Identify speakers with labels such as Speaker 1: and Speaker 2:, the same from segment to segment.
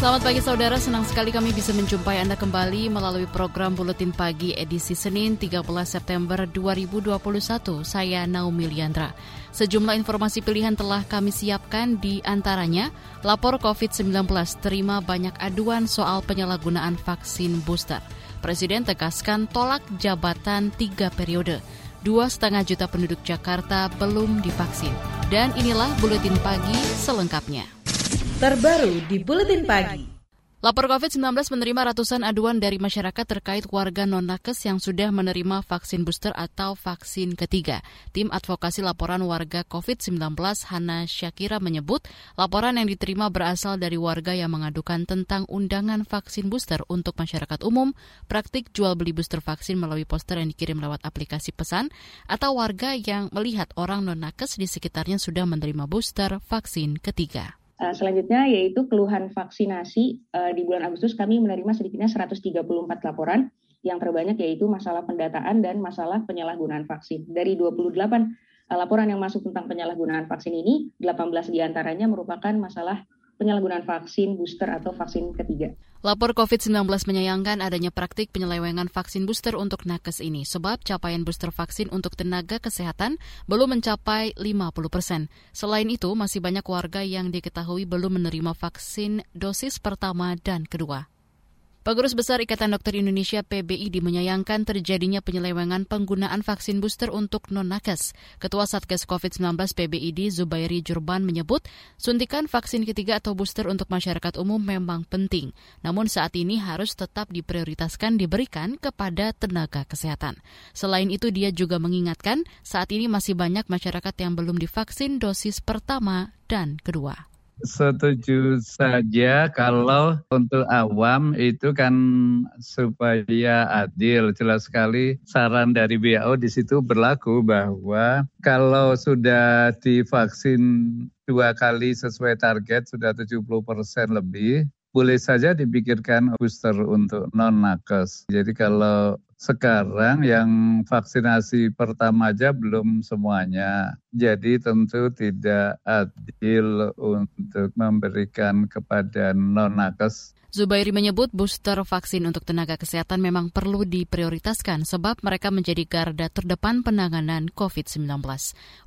Speaker 1: Selamat pagi saudara, senang sekali kami bisa menjumpai Anda kembali melalui program Buletin Pagi edisi Senin 13 September 2021. Saya Naomi Liandra. Sejumlah informasi pilihan telah kami siapkan di antaranya lapor COVID-19 terima banyak aduan soal penyalahgunaan vaksin booster. Presiden tegaskan tolak jabatan tiga periode. Dua setengah juta penduduk Jakarta belum divaksin. Dan inilah Buletin Pagi selengkapnya
Speaker 2: terbaru di Buletin Pagi.
Speaker 1: Lapor COVID-19 menerima ratusan aduan dari masyarakat terkait warga non-nakes yang sudah menerima vaksin booster atau vaksin ketiga. Tim advokasi laporan warga COVID-19 Hana Syakira menyebut laporan yang diterima berasal dari warga yang mengadukan tentang undangan vaksin booster untuk masyarakat umum, praktik jual beli booster vaksin melalui poster yang dikirim lewat aplikasi pesan, atau warga yang melihat orang non-nakes di sekitarnya sudah menerima booster vaksin ketiga.
Speaker 3: Uh, selanjutnya yaitu keluhan vaksinasi uh, di bulan Agustus kami menerima sedikitnya 134 laporan yang terbanyak yaitu masalah pendataan dan masalah penyalahgunaan vaksin. Dari 28 uh, eh, laporan yang masuk tentang penyalahgunaan vaksin ini, 18 di antaranya merupakan masalah penyalahgunaan vaksin booster atau vaksin ketiga.
Speaker 1: Lapor COVID-19 menyayangkan adanya praktik penyelewengan vaksin booster untuk nakes ini sebab capaian booster vaksin untuk tenaga kesehatan belum mencapai 50 persen. Selain itu, masih banyak warga yang diketahui belum menerima vaksin dosis pertama dan kedua. Pengurus Besar Ikatan Dokter Indonesia PBID menyayangkan terjadinya penyelewengan penggunaan vaksin booster untuk non-nakes. Ketua Satgas COVID-19 PBID Zubairi Jurban menyebut suntikan vaksin ketiga atau booster untuk masyarakat umum memang penting. Namun saat ini harus tetap diprioritaskan diberikan kepada tenaga kesehatan. Selain itu dia juga mengingatkan saat ini masih banyak masyarakat yang belum divaksin dosis pertama dan kedua
Speaker 4: setuju saja kalau untuk awam itu kan supaya adil. Jelas sekali saran dari WHO di situ berlaku bahwa kalau sudah divaksin dua kali sesuai target sudah 70 persen lebih, boleh saja dipikirkan booster untuk non nakes. Jadi kalau sekarang yang vaksinasi pertama aja belum semuanya. Jadi tentu tidak adil untuk memberikan kepada non-nakes
Speaker 1: Zubairi menyebut booster vaksin untuk tenaga kesehatan memang perlu diprioritaskan sebab mereka menjadi garda terdepan penanganan COVID-19.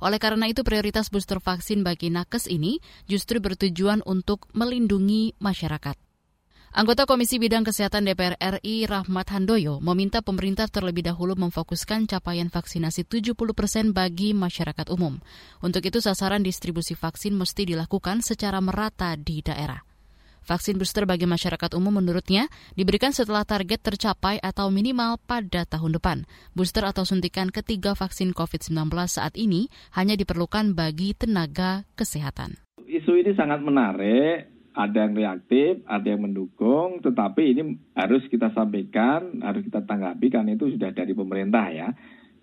Speaker 1: Oleh karena itu prioritas booster vaksin bagi nakes ini justru bertujuan untuk melindungi masyarakat. Anggota Komisi Bidang Kesehatan DPR RI Rahmat Handoyo meminta pemerintah terlebih dahulu memfokuskan capaian vaksinasi 70 persen bagi masyarakat umum. Untuk itu sasaran distribusi vaksin mesti dilakukan secara merata di daerah. Vaksin booster bagi masyarakat umum menurutnya diberikan setelah target tercapai atau minimal pada tahun depan. Booster atau suntikan ketiga vaksin COVID-19 saat ini hanya diperlukan bagi tenaga kesehatan.
Speaker 5: Isu ini sangat menarik ada yang reaktif, ada yang mendukung, tetapi ini harus kita sampaikan, harus kita tanggapi karena itu sudah dari pemerintah ya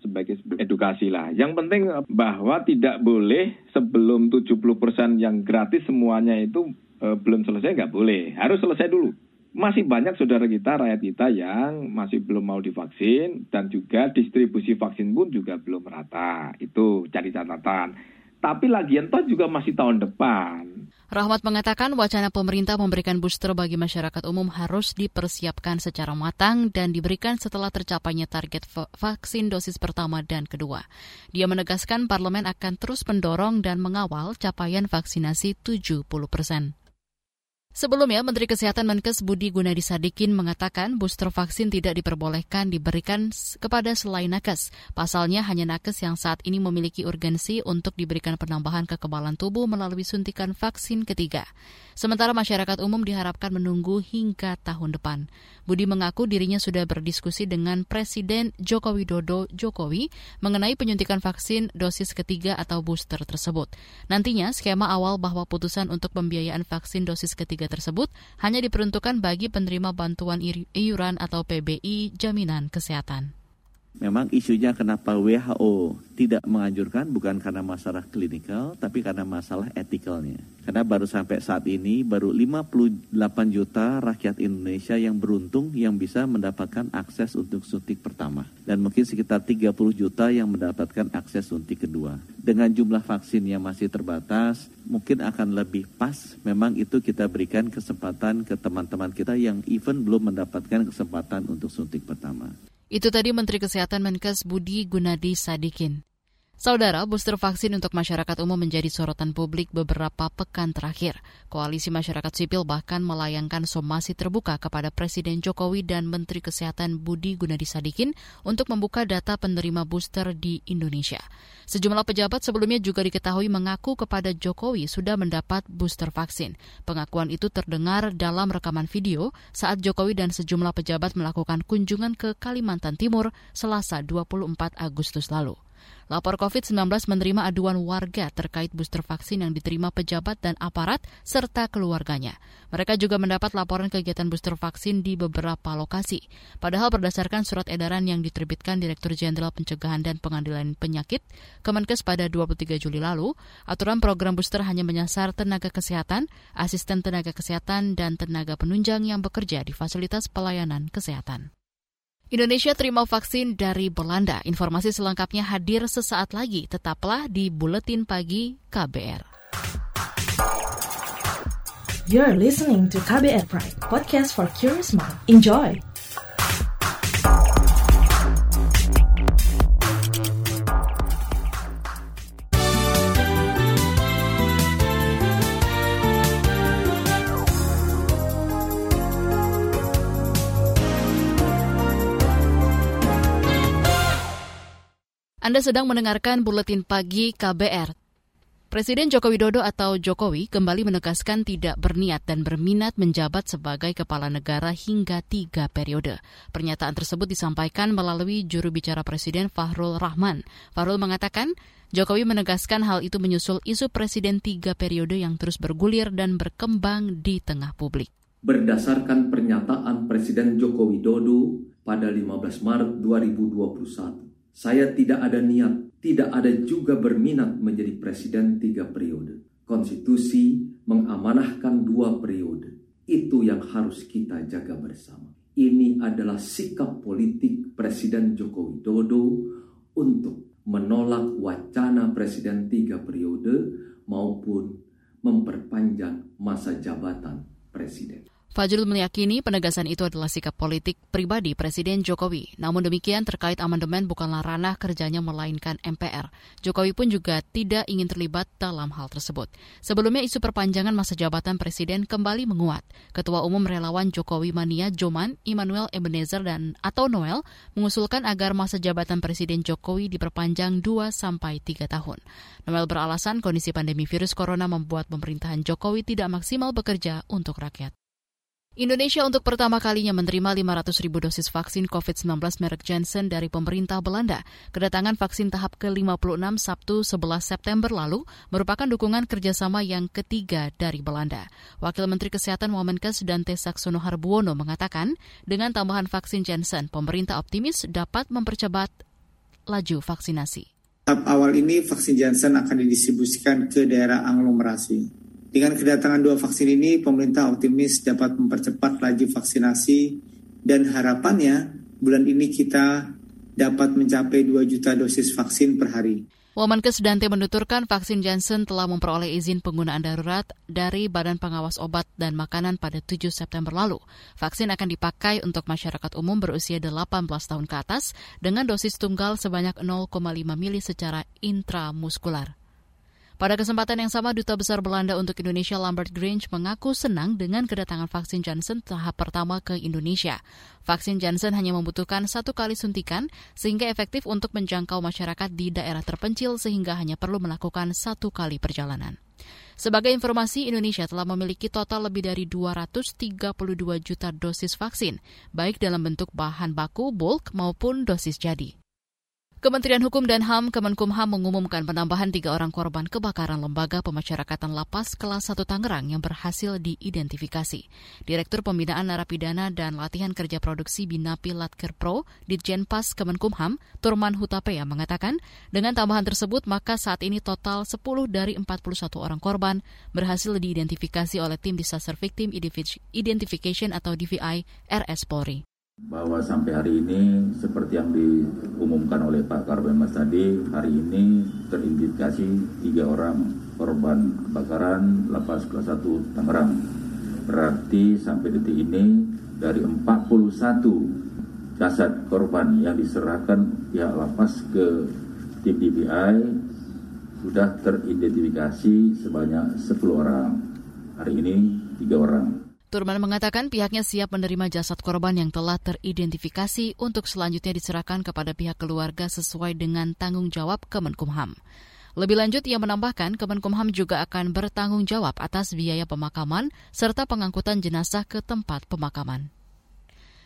Speaker 5: sebagai edukasi lah. Yang penting bahwa tidak boleh sebelum 70% yang gratis semuanya itu e, belum selesai nggak boleh. Harus selesai dulu. Masih banyak saudara kita, rakyat kita yang masih belum mau divaksin dan juga distribusi vaksin pun juga belum merata. Itu cari catatan. Tapi lagian toh juga masih tahun depan.
Speaker 1: Rahmat mengatakan wacana pemerintah memberikan booster bagi masyarakat umum harus dipersiapkan secara matang dan diberikan setelah tercapainya target vaksin dosis pertama dan kedua. Dia menegaskan parlemen akan terus mendorong dan mengawal capaian vaksinasi 70 persen. Sebelumnya, Menteri Kesehatan Menkes Budi Gunadi Sadikin mengatakan booster vaksin tidak diperbolehkan diberikan kepada selain nakes. Pasalnya hanya nakes yang saat ini memiliki urgensi untuk diberikan penambahan kekebalan tubuh melalui suntikan vaksin ketiga. Sementara masyarakat umum diharapkan menunggu hingga tahun depan. Budi mengaku dirinya sudah berdiskusi dengan Presiden Joko Widodo Jokowi mengenai penyuntikan vaksin dosis ketiga atau booster tersebut. Nantinya, skema awal bahwa putusan untuk pembiayaan vaksin dosis ketiga tersebut hanya diperuntukkan bagi penerima bantuan iuran atau PBI jaminan kesehatan.
Speaker 6: Memang isunya kenapa WHO tidak menganjurkan bukan karena masalah klinikal, tapi karena masalah etikalnya. Karena baru sampai saat ini, baru 58 juta rakyat Indonesia yang beruntung yang bisa mendapatkan akses untuk suntik pertama. Dan mungkin sekitar 30 juta yang mendapatkan akses suntik kedua. Dengan jumlah vaksin yang masih terbatas, mungkin akan lebih pas. Memang itu kita berikan kesempatan ke teman-teman kita yang even belum mendapatkan kesempatan untuk suntik pertama.
Speaker 1: Itu tadi Menteri Kesehatan Menkes Budi Gunadi Sadikin. Saudara, booster vaksin untuk masyarakat umum menjadi sorotan publik beberapa pekan terakhir. Koalisi masyarakat sipil bahkan melayangkan somasi terbuka kepada Presiden Jokowi dan Menteri Kesehatan Budi Gunadi Sadikin untuk membuka data penerima booster di Indonesia. Sejumlah pejabat sebelumnya juga diketahui mengaku kepada Jokowi sudah mendapat booster vaksin. Pengakuan itu terdengar dalam rekaman video saat Jokowi dan sejumlah pejabat melakukan kunjungan ke Kalimantan Timur Selasa 24 Agustus lalu. Lapor COVID-19 menerima aduan warga terkait booster vaksin yang diterima pejabat dan aparat serta keluarganya. Mereka juga mendapat laporan kegiatan booster vaksin di beberapa lokasi. Padahal berdasarkan surat edaran yang diterbitkan Direktur Jenderal Pencegahan dan Pengadilan Penyakit, Kemenkes pada 23 Juli lalu, aturan program booster hanya menyasar tenaga kesehatan, asisten tenaga kesehatan, dan tenaga penunjang yang bekerja di fasilitas pelayanan kesehatan. Indonesia terima vaksin dari Belanda. Informasi selengkapnya hadir sesaat lagi. Tetaplah di Buletin Pagi KBR.
Speaker 2: You're listening to KBR Pride, podcast for curious mind. Enjoy!
Speaker 1: Anda sedang mendengarkan buletin pagi KBR. Presiden Joko Widodo atau Jokowi kembali menegaskan tidak berniat dan berminat menjabat sebagai kepala negara hingga tiga periode. Pernyataan tersebut disampaikan melalui juru bicara Presiden Fahrul Rahman. Fahrul mengatakan Jokowi menegaskan hal itu menyusul isu Presiden tiga periode yang terus bergulir dan berkembang di tengah publik.
Speaker 7: Berdasarkan pernyataan Presiden Joko Widodo pada 15 Maret 2021, saya tidak ada niat, tidak ada juga berminat menjadi presiden tiga periode. Konstitusi mengamanahkan dua periode. Itu yang harus kita jaga bersama. Ini adalah sikap politik Presiden Joko Widodo untuk menolak wacana presiden tiga periode maupun memperpanjang masa jabatan presiden.
Speaker 1: Fajrul meyakini penegasan itu adalah sikap politik pribadi Presiden Jokowi. Namun demikian terkait amandemen bukanlah ranah kerjanya melainkan MPR. Jokowi pun juga tidak ingin terlibat dalam hal tersebut. Sebelumnya isu perpanjangan masa jabatan Presiden kembali menguat. Ketua Umum Relawan Jokowi Mania Joman, Immanuel Ebenezer dan atau Noel mengusulkan agar masa jabatan Presiden Jokowi diperpanjang 2 sampai 3 tahun. Noel beralasan kondisi pandemi virus corona membuat pemerintahan Jokowi tidak maksimal bekerja untuk rakyat. Indonesia untuk pertama kalinya menerima 500 ribu dosis vaksin COVID-19 merek Janssen dari pemerintah Belanda. Kedatangan vaksin tahap ke-56 Sabtu 11 September lalu merupakan dukungan kerjasama yang ketiga dari Belanda. Wakil Menteri Kesehatan Wamenkes Dante Saksono Harbuono mengatakan, dengan tambahan vaksin Janssen, pemerintah optimis dapat mempercepat laju vaksinasi.
Speaker 8: Tahap awal ini vaksin Janssen akan didistribusikan ke daerah aglomerasi. Dengan kedatangan dua vaksin ini, pemerintah optimis dapat mempercepat laju vaksinasi dan harapannya bulan ini kita dapat mencapai 2 juta dosis vaksin per hari.
Speaker 1: Wamenkes Dante menuturkan vaksin Janssen telah memperoleh izin penggunaan darurat dari Badan Pengawas Obat dan Makanan pada 7 September lalu. Vaksin akan dipakai untuk masyarakat umum berusia 18 tahun ke atas dengan dosis tunggal sebanyak 0,5 mili secara intramuskular. Pada kesempatan yang sama, Duta Besar Belanda untuk Indonesia Lambert Grange mengaku senang dengan kedatangan vaksin Johnson tahap pertama ke Indonesia. Vaksin Johnson hanya membutuhkan satu kali suntikan, sehingga efektif untuk menjangkau masyarakat di daerah terpencil sehingga hanya perlu melakukan satu kali perjalanan. Sebagai informasi, Indonesia telah memiliki total lebih dari 232 juta dosis vaksin, baik dalam bentuk bahan baku bulk maupun dosis jadi. Kementerian Hukum dan HAM Kemenkumham mengumumkan penambahan tiga orang korban kebakaran lembaga pemasyarakatan lapas kelas 1 Tangerang yang berhasil diidentifikasi. Direktur Pembinaan Narapidana dan Latihan Kerja Produksi Binapi Latker Pro, Ditjenpas Kemenkumham, Turman Hutapea mengatakan, dengan tambahan tersebut maka saat ini total 10 dari 41 orang korban berhasil diidentifikasi oleh Tim Disaster Victim Identification atau DVI RS Polri
Speaker 9: bahwa sampai hari ini seperti yang diumumkan oleh Pak Karbemas tadi, hari ini teridentifikasi tiga orang korban kebakaran lapas kelas 1 Tangerang. Berarti sampai detik ini dari 41 jasad korban yang diserahkan pihak lapas ke tim DPI sudah teridentifikasi sebanyak 10 orang. Hari ini tiga orang.
Speaker 1: Turman mengatakan pihaknya siap menerima jasad korban yang telah teridentifikasi untuk selanjutnya diserahkan kepada pihak keluarga sesuai dengan tanggung jawab Kemenkumham. Lebih lanjut, ia menambahkan Kemenkumham juga akan bertanggung jawab atas biaya pemakaman serta pengangkutan jenazah ke tempat pemakaman.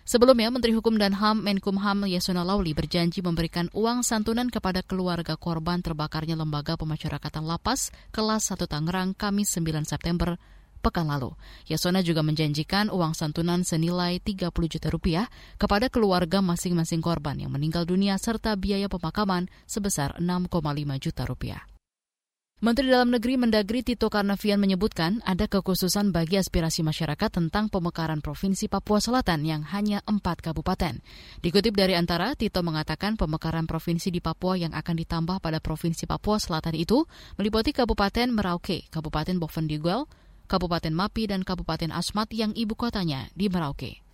Speaker 1: Sebelumnya, Menteri Hukum dan HAM Menkumham Yasona Lauli berjanji memberikan uang santunan kepada keluarga korban terbakarnya lembaga pemasyarakatan lapas kelas 1 Tangerang Kamis 9 September pekan lalu. Yasona juga menjanjikan uang santunan senilai 30 juta rupiah kepada keluarga masing-masing korban yang meninggal dunia serta biaya pemakaman sebesar 6,5 juta rupiah. Menteri Dalam Negeri Mendagri Tito Karnavian menyebutkan ada kekhususan bagi aspirasi masyarakat tentang pemekaran Provinsi Papua Selatan yang hanya empat kabupaten. Dikutip dari antara, Tito mengatakan pemekaran provinsi di Papua yang akan ditambah pada Provinsi Papua Selatan itu meliputi Kabupaten Merauke, Kabupaten Bovendigul, Kabupaten Mapi, dan Kabupaten Asmat yang ibu kotanya di Merauke.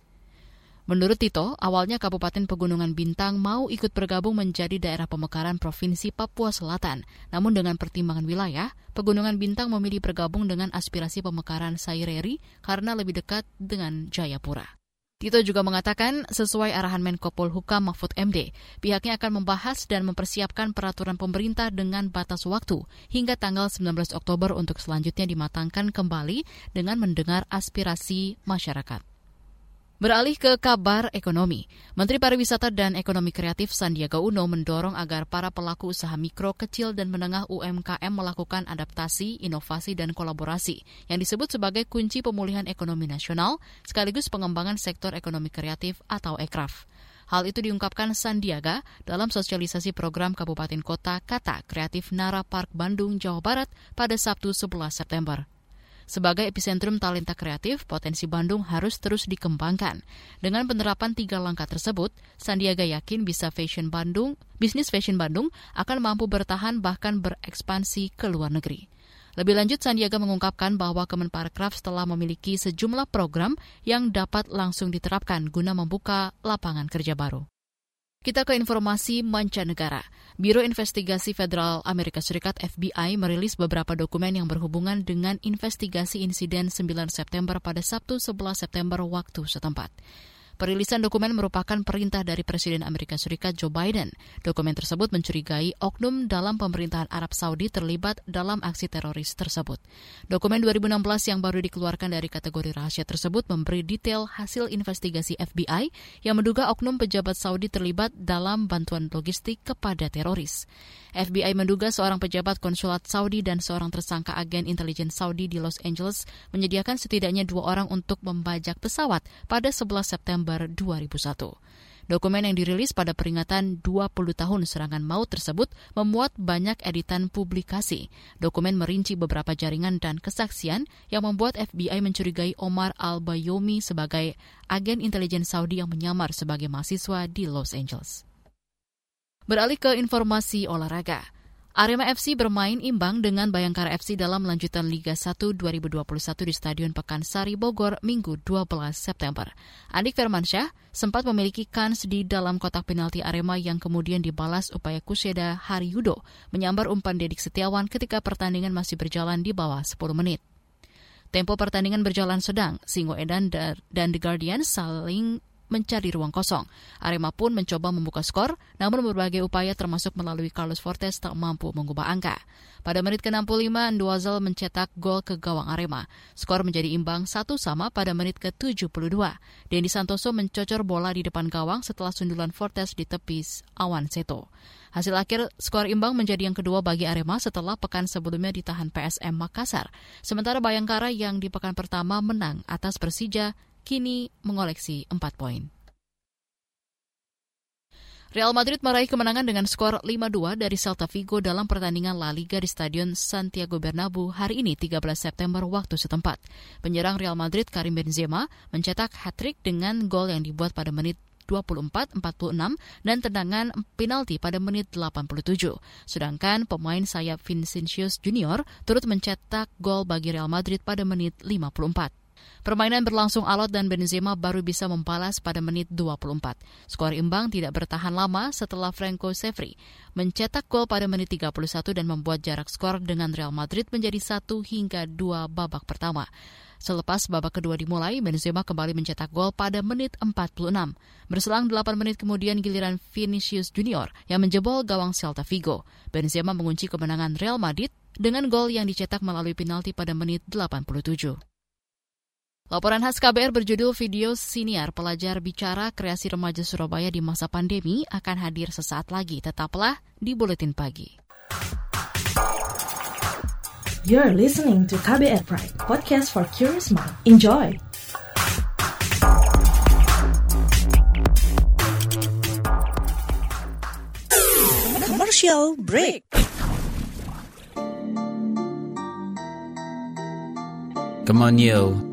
Speaker 1: Menurut Tito, awalnya Kabupaten Pegunungan Bintang mau ikut bergabung menjadi daerah pemekaran Provinsi Papua Selatan. Namun dengan pertimbangan wilayah, Pegunungan Bintang memilih bergabung dengan aspirasi pemekaran Saireri karena lebih dekat dengan Jayapura. Tito juga mengatakan, sesuai arahan Menko Polhukam Mahfud MD, pihaknya akan membahas dan mempersiapkan peraturan pemerintah dengan batas waktu hingga tanggal 19 Oktober untuk selanjutnya dimatangkan kembali dengan mendengar aspirasi masyarakat. Beralih ke kabar ekonomi, Menteri Pariwisata dan Ekonomi Kreatif Sandiaga Uno mendorong agar para pelaku usaha mikro, kecil, dan menengah UMKM melakukan adaptasi, inovasi, dan kolaborasi yang disebut sebagai kunci pemulihan ekonomi nasional sekaligus pengembangan sektor ekonomi kreatif atau ekraf. Hal itu diungkapkan Sandiaga dalam sosialisasi program Kabupaten Kota Kata Kreatif Nara Park Bandung, Jawa Barat pada Sabtu 11 September. Sebagai epicentrum talenta kreatif, potensi Bandung harus terus dikembangkan. Dengan penerapan tiga langkah tersebut, Sandiaga yakin bisa fashion Bandung, bisnis fashion Bandung akan mampu bertahan bahkan berekspansi ke luar negeri. Lebih lanjut, Sandiaga mengungkapkan bahwa Kemenparekraf telah memiliki sejumlah program yang dapat langsung diterapkan guna membuka lapangan kerja baru. Kita ke informasi mancanegara. Biro Investigasi Federal Amerika Serikat FBI merilis beberapa dokumen yang berhubungan dengan investigasi insiden 9 September pada Sabtu 11 September waktu setempat. Perilisan dokumen merupakan perintah dari Presiden Amerika Serikat Joe Biden. Dokumen tersebut mencurigai oknum dalam pemerintahan Arab Saudi terlibat dalam aksi teroris tersebut. Dokumen 2016 yang baru dikeluarkan dari kategori rahasia tersebut memberi detail hasil investigasi FBI yang menduga oknum pejabat Saudi terlibat dalam bantuan logistik kepada teroris. FBI menduga seorang pejabat konsulat Saudi dan seorang tersangka agen intelijen Saudi di Los Angeles menyediakan setidaknya dua orang untuk membajak pesawat pada 11 September Desember 2001. Dokumen yang dirilis pada peringatan 20 tahun serangan maut tersebut memuat banyak editan publikasi. Dokumen merinci beberapa jaringan dan kesaksian yang membuat FBI mencurigai Omar al-Bayomi sebagai agen intelijen Saudi yang menyamar sebagai mahasiswa di Los Angeles. Beralih ke informasi olahraga. Arema FC bermain imbang dengan Bayangkara FC dalam lanjutan Liga 1 2021 di Stadion Pekansari Bogor Minggu 12 September. Andik Firmansyah sempat memiliki kans di dalam kotak penalti Arema yang kemudian dibalas upaya Kuseda Haryudo menyambar umpan Dedik Setiawan ketika pertandingan masih berjalan di bawah 10 menit. Tempo pertandingan berjalan sedang, Singo Edan dan The Guardian saling mencari ruang kosong. Arema pun mencoba membuka skor, namun berbagai upaya termasuk melalui Carlos Fortes tak mampu mengubah angka. Pada menit ke-65, Nduazel mencetak gol ke gawang Arema. Skor menjadi imbang satu sama pada menit ke-72. Dendi Santoso mencocor bola di depan gawang setelah sundulan Fortes di tepis Awan Seto. Hasil akhir skor imbang menjadi yang kedua bagi Arema setelah pekan sebelumnya ditahan PSM Makassar. Sementara Bayangkara yang di pekan pertama menang atas Persija kini mengoleksi 4 poin. Real Madrid meraih kemenangan dengan skor 5-2 dari Celta Vigo dalam pertandingan La Liga di Stadion Santiago Bernabeu hari ini 13 September waktu setempat. Penyerang Real Madrid Karim Benzema mencetak hat-trick dengan gol yang dibuat pada menit 24, 46, dan tendangan penalti pada menit 87. Sedangkan pemain sayap Vinicius Junior turut mencetak gol bagi Real Madrid pada menit 54. Permainan berlangsung alot dan Benzema baru bisa membalas pada menit 24. Skor imbang tidak bertahan lama setelah Franco Sevri mencetak gol pada menit 31 dan membuat jarak skor dengan Real Madrid menjadi satu hingga dua babak pertama. Selepas babak kedua dimulai, Benzema kembali mencetak gol pada menit 46. Berselang 8 menit kemudian giliran Vinicius Junior yang menjebol gawang Celta Vigo. Benzema mengunci kemenangan Real Madrid dengan gol yang dicetak melalui penalti pada menit 87. Laporan khas KBR berjudul Video Siniar Pelajar Bicara Kreasi Remaja Surabaya di Masa Pandemi akan hadir sesaat lagi. Tetaplah di Buletin Pagi.
Speaker 2: You're listening to KBR Pride, podcast for curious mind. Enjoy!
Speaker 10: Commercial break.
Speaker 11: Come on, yo.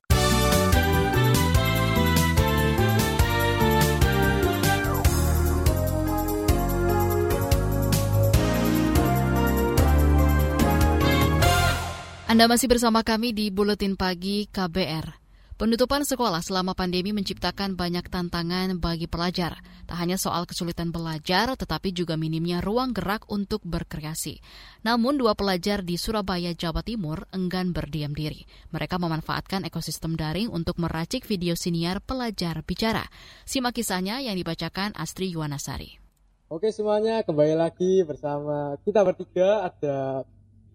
Speaker 1: Anda masih bersama kami di Buletin Pagi KBR. Penutupan sekolah selama pandemi menciptakan banyak tantangan bagi pelajar. Tak hanya soal kesulitan belajar, tetapi juga minimnya ruang gerak untuk berkreasi. Namun dua pelajar di Surabaya, Jawa Timur enggan berdiam diri. Mereka memanfaatkan ekosistem daring untuk meracik video siniar pelajar bicara. Simak kisahnya yang dibacakan Astri Yuwanasari.
Speaker 12: Oke semuanya, kembali lagi bersama kita bertiga ada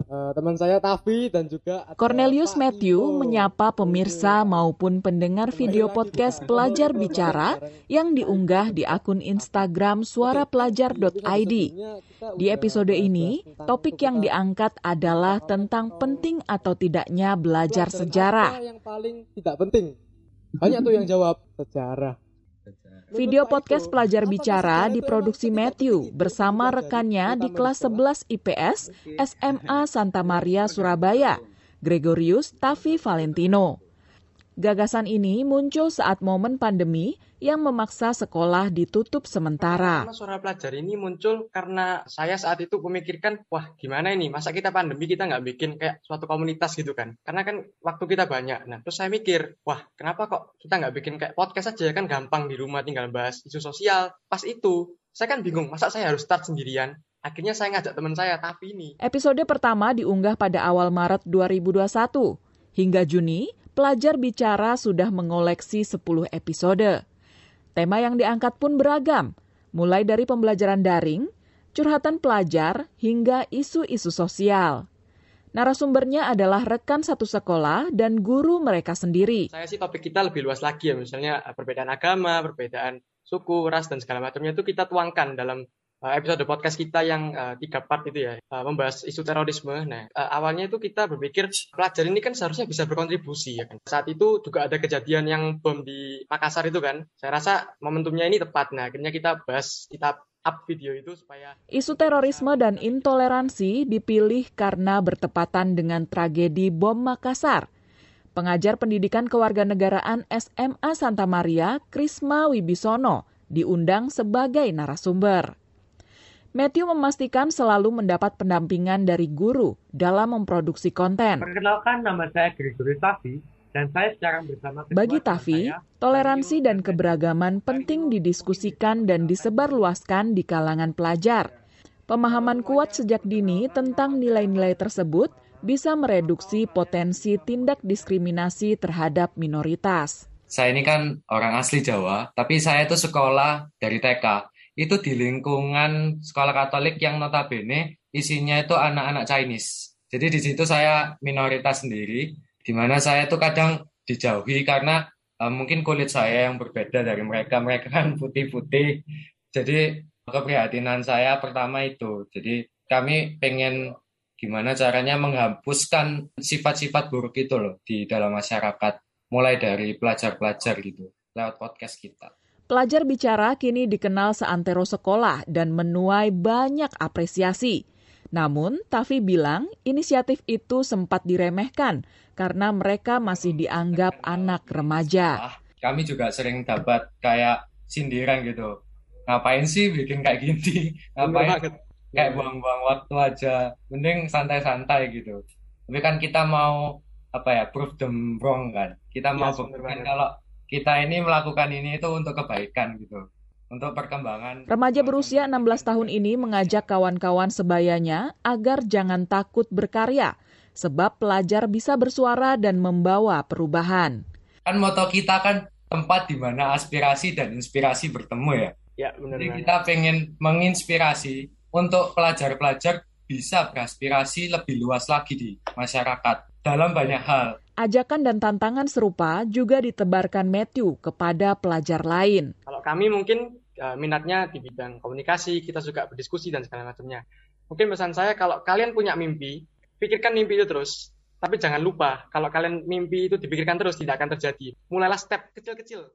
Speaker 12: uh, teman saya Tavi dan juga
Speaker 13: Cornelius
Speaker 12: Pak
Speaker 13: Matthew
Speaker 12: Ito.
Speaker 13: menyapa pemirsa maupun pendengar video podcast Pelajar Bicara yang diunggah di akun Instagram suarapelajar.id. Di episode ini, topik yang diangkat adalah tentang penting atau tidaknya belajar sejarah.
Speaker 12: yang paling tidak penting? Banyak tuh yang jawab sejarah.
Speaker 13: Video podcast Pelajar Bicara diproduksi Matthew bersama rekannya di kelas 11 IPS SMA Santa Maria Surabaya, Gregorius Tavi Valentino. Gagasan ini muncul saat momen pandemi yang memaksa sekolah ditutup sementara.
Speaker 14: Suara pelajar ini muncul karena saya saat itu memikirkan, wah gimana ini, masa kita pandemi kita nggak bikin kayak suatu komunitas gitu kan. Karena kan waktu kita banyak. Nah terus saya mikir, wah kenapa kok kita nggak bikin kayak podcast aja kan gampang di rumah tinggal bahas isu sosial. Pas itu, saya kan bingung, masa saya harus start sendirian? Akhirnya saya ngajak teman saya, tapi ini.
Speaker 13: Episode pertama diunggah pada awal Maret 2021. Hingga Juni, pelajar bicara sudah mengoleksi 10 episode. Tema yang diangkat pun beragam, mulai dari pembelajaran daring, curhatan pelajar, hingga isu-isu sosial. Narasumbernya adalah rekan satu sekolah dan guru mereka sendiri.
Speaker 14: Saya sih topik kita lebih luas lagi ya, misalnya perbedaan agama, perbedaan suku, ras, dan segala macamnya itu kita tuangkan dalam episode podcast kita yang uh, tiga part itu ya uh, membahas isu terorisme. Nah uh, awalnya itu kita berpikir pelajar ini kan seharusnya bisa berkontribusi ya kan. Saat itu juga ada kejadian yang bom di Makassar itu kan. Saya rasa momentumnya ini tepat. Nah akhirnya kita bahas kita up video itu supaya
Speaker 13: isu terorisme dan intoleransi dipilih karena bertepatan dengan tragedi bom Makassar. Pengajar pendidikan kewarganegaraan SMA Santa Maria, Krisma Wibisono, diundang sebagai narasumber. Matthew memastikan selalu mendapat pendampingan dari guru dalam memproduksi konten.
Speaker 15: Perkenalkan nama saya Gregory Tafi dan saya sekarang bersama
Speaker 13: Bagi Tafi, toleransi dan keberagaman penting didiskusikan dan disebarluaskan di kalangan pelajar. Pemahaman kuat sejak dini tentang nilai-nilai tersebut bisa mereduksi potensi tindak diskriminasi terhadap minoritas.
Speaker 16: Saya ini kan orang asli Jawa, tapi saya itu sekolah dari TK itu di lingkungan sekolah Katolik yang notabene isinya itu anak-anak Chinese. Jadi di situ saya minoritas sendiri, di mana saya tuh kadang dijauhi karena uh, mungkin kulit saya yang berbeda dari mereka. Mereka kan putih-putih. Jadi keprihatinan saya pertama itu. Jadi kami pengen gimana caranya menghapuskan sifat-sifat buruk itu loh di dalam masyarakat. Mulai dari pelajar-pelajar gitu, lewat podcast kita.
Speaker 13: Pelajar bicara kini dikenal seantero sekolah dan menuai banyak apresiasi. Namun, Tafi bilang inisiatif itu sempat diremehkan karena mereka masih dianggap anak remaja.
Speaker 16: Kami juga sering dapat kayak sindiran gitu. Ngapain sih bikin kayak gini? Ngapain kayak buang-buang waktu aja? Mending santai-santai gitu. Tapi kan kita mau apa ya prove them wrong kan. Kita mau
Speaker 14: Iya,
Speaker 16: buktikan kalau kita ini melakukan ini itu untuk kebaikan gitu. Untuk perkembangan
Speaker 13: Remaja berusia 16 tahun ini mengajak kawan-kawan sebayanya agar jangan takut berkarya, sebab pelajar bisa bersuara dan membawa perubahan.
Speaker 16: kan moto kita kan tempat di mana aspirasi dan inspirasi bertemu ya.
Speaker 14: Ya, benar
Speaker 16: Jadi kita pengen menginspirasi untuk pelajar-pelajar bisa beraspirasi lebih luas lagi di masyarakat dalam banyak hal.
Speaker 13: Ajakan dan tantangan serupa juga ditebarkan Matthew kepada pelajar lain.
Speaker 14: Kalau kami mungkin uh, minatnya di bidang komunikasi, kita suka berdiskusi dan segala macamnya. Mungkin pesan saya kalau kalian punya mimpi, pikirkan mimpi itu terus. Tapi jangan lupa, kalau kalian mimpi itu dipikirkan terus tidak akan terjadi. Mulailah step kecil-kecil.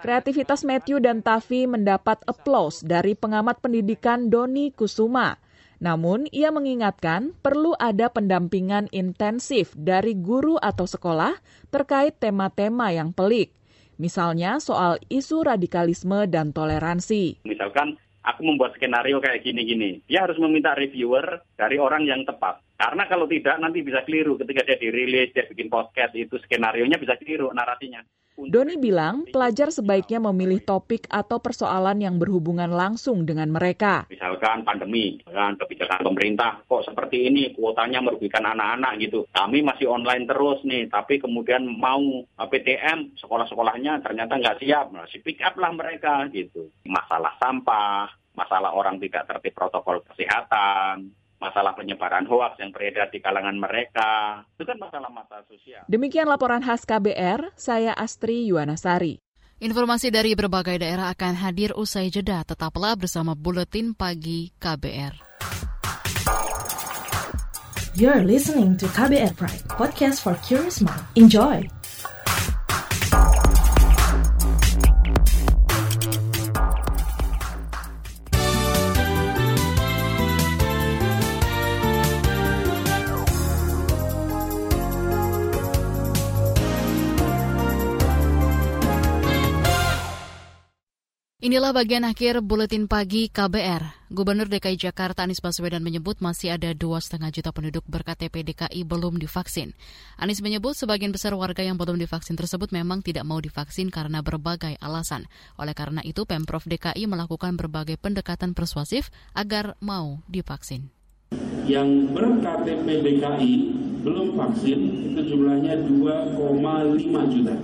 Speaker 13: Kreativitas Matthew dan Tavi mendapat aplaus dari pengamat pendidikan Doni Kusuma. Namun, ia mengingatkan perlu ada pendampingan intensif dari guru atau sekolah terkait tema-tema yang pelik. Misalnya soal isu radikalisme dan toleransi.
Speaker 17: Misalkan aku membuat skenario kayak gini-gini, dia harus meminta reviewer dari orang yang tepat. Karena kalau tidak nanti bisa keliru ketika dia dirilis, dia bikin podcast itu skenario-nya bisa keliru narasinya.
Speaker 13: Doni bilang pelajar sebaiknya memilih topik atau persoalan yang berhubungan langsung dengan mereka.
Speaker 17: Misalkan pandemi, kan kebijakan pemerintah kok seperti ini, kuotanya merugikan anak-anak gitu. Kami masih online terus nih, tapi kemudian mau PTM, sekolah-sekolahnya ternyata nggak siap, masih pick up lah mereka gitu. Masalah sampah, masalah orang tidak tertib protokol kesehatan, masalah penyebaran hoaks yang beredar di kalangan mereka. Itu kan masalah-masalah sosial.
Speaker 13: Demikian laporan khas KBR, saya Astri Yuwanasari.
Speaker 1: Informasi dari berbagai daerah akan hadir usai jeda. Tetaplah bersama Buletin Pagi KBR.
Speaker 2: You're listening to KBR Pride, podcast for curious mind. Enjoy!
Speaker 1: Inilah bagian akhir buletin pagi KBR. Gubernur DKI Jakarta Anies Baswedan menyebut masih ada dua setengah juta penduduk berKTP DKI belum divaksin. Anies menyebut sebagian besar warga yang belum divaksin tersebut memang tidak mau divaksin karena berbagai alasan. Oleh karena itu, Pemprov DKI melakukan berbagai pendekatan persuasif agar mau divaksin.
Speaker 18: Yang berKTP DKI belum vaksin itu jumlahnya 2,5 juta.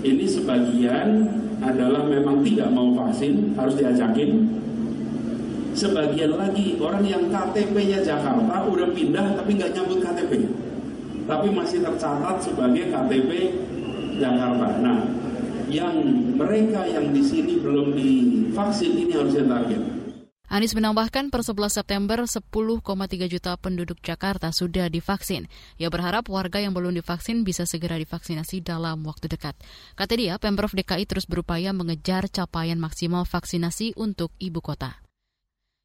Speaker 18: Ini sebagian adalah memang tidak mau vaksin, harus diajakin. Sebagian lagi orang yang KTP-nya Jakarta udah pindah tapi nggak nyambut KTP. Tapi masih tercatat sebagai KTP Jakarta. Nah, yang mereka yang di sini belum divaksin ini harus target.
Speaker 1: Anies menambahkan per 11 September 10,3 juta penduduk Jakarta sudah divaksin. Ia berharap warga yang belum divaksin bisa segera divaksinasi dalam waktu dekat. Kata dia, Pemprov DKI terus berupaya mengejar capaian maksimal vaksinasi untuk ibu kota.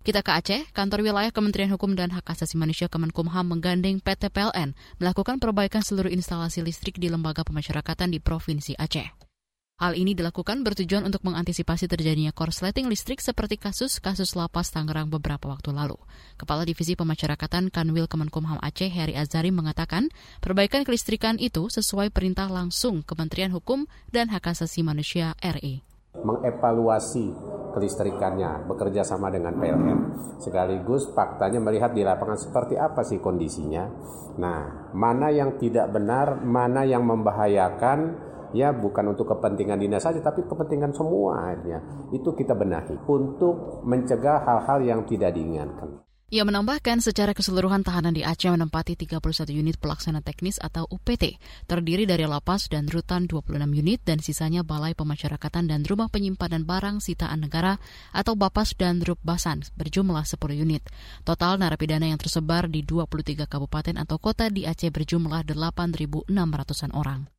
Speaker 1: Kita ke Aceh, kantor wilayah Kementerian Hukum dan Hak Asasi Manusia Kemenkumham menggandeng PT PLN melakukan perbaikan seluruh instalasi listrik di lembaga pemasyarakatan di Provinsi Aceh. Hal ini dilakukan bertujuan untuk mengantisipasi terjadinya korsleting listrik seperti kasus-kasus lapas Tangerang beberapa waktu lalu. Kepala Divisi Pemasyarakatan Kanwil Kemenkumham Aceh Heri Azari mengatakan, perbaikan kelistrikan itu sesuai perintah langsung Kementerian Hukum dan Hak Asasi Manusia RI
Speaker 19: mengevaluasi kelistrikannya bekerja sama dengan PLN sekaligus faktanya melihat di lapangan seperti apa sih kondisinya. Nah mana yang tidak benar mana yang membahayakan ya bukan untuk kepentingan dinas saja tapi kepentingan semuanya itu kita benahi untuk mencegah hal-hal yang tidak diinginkan.
Speaker 1: Ia menambahkan secara keseluruhan tahanan di Aceh menempati 31 unit pelaksana teknis atau UPT, terdiri dari lapas dan rutan 26 unit dan sisanya balai pemasyarakatan dan rumah penyimpanan barang sitaan negara atau Bapas dan Basan berjumlah 10 unit. Total narapidana yang tersebar di 23 kabupaten atau kota di Aceh berjumlah 8.600-an orang.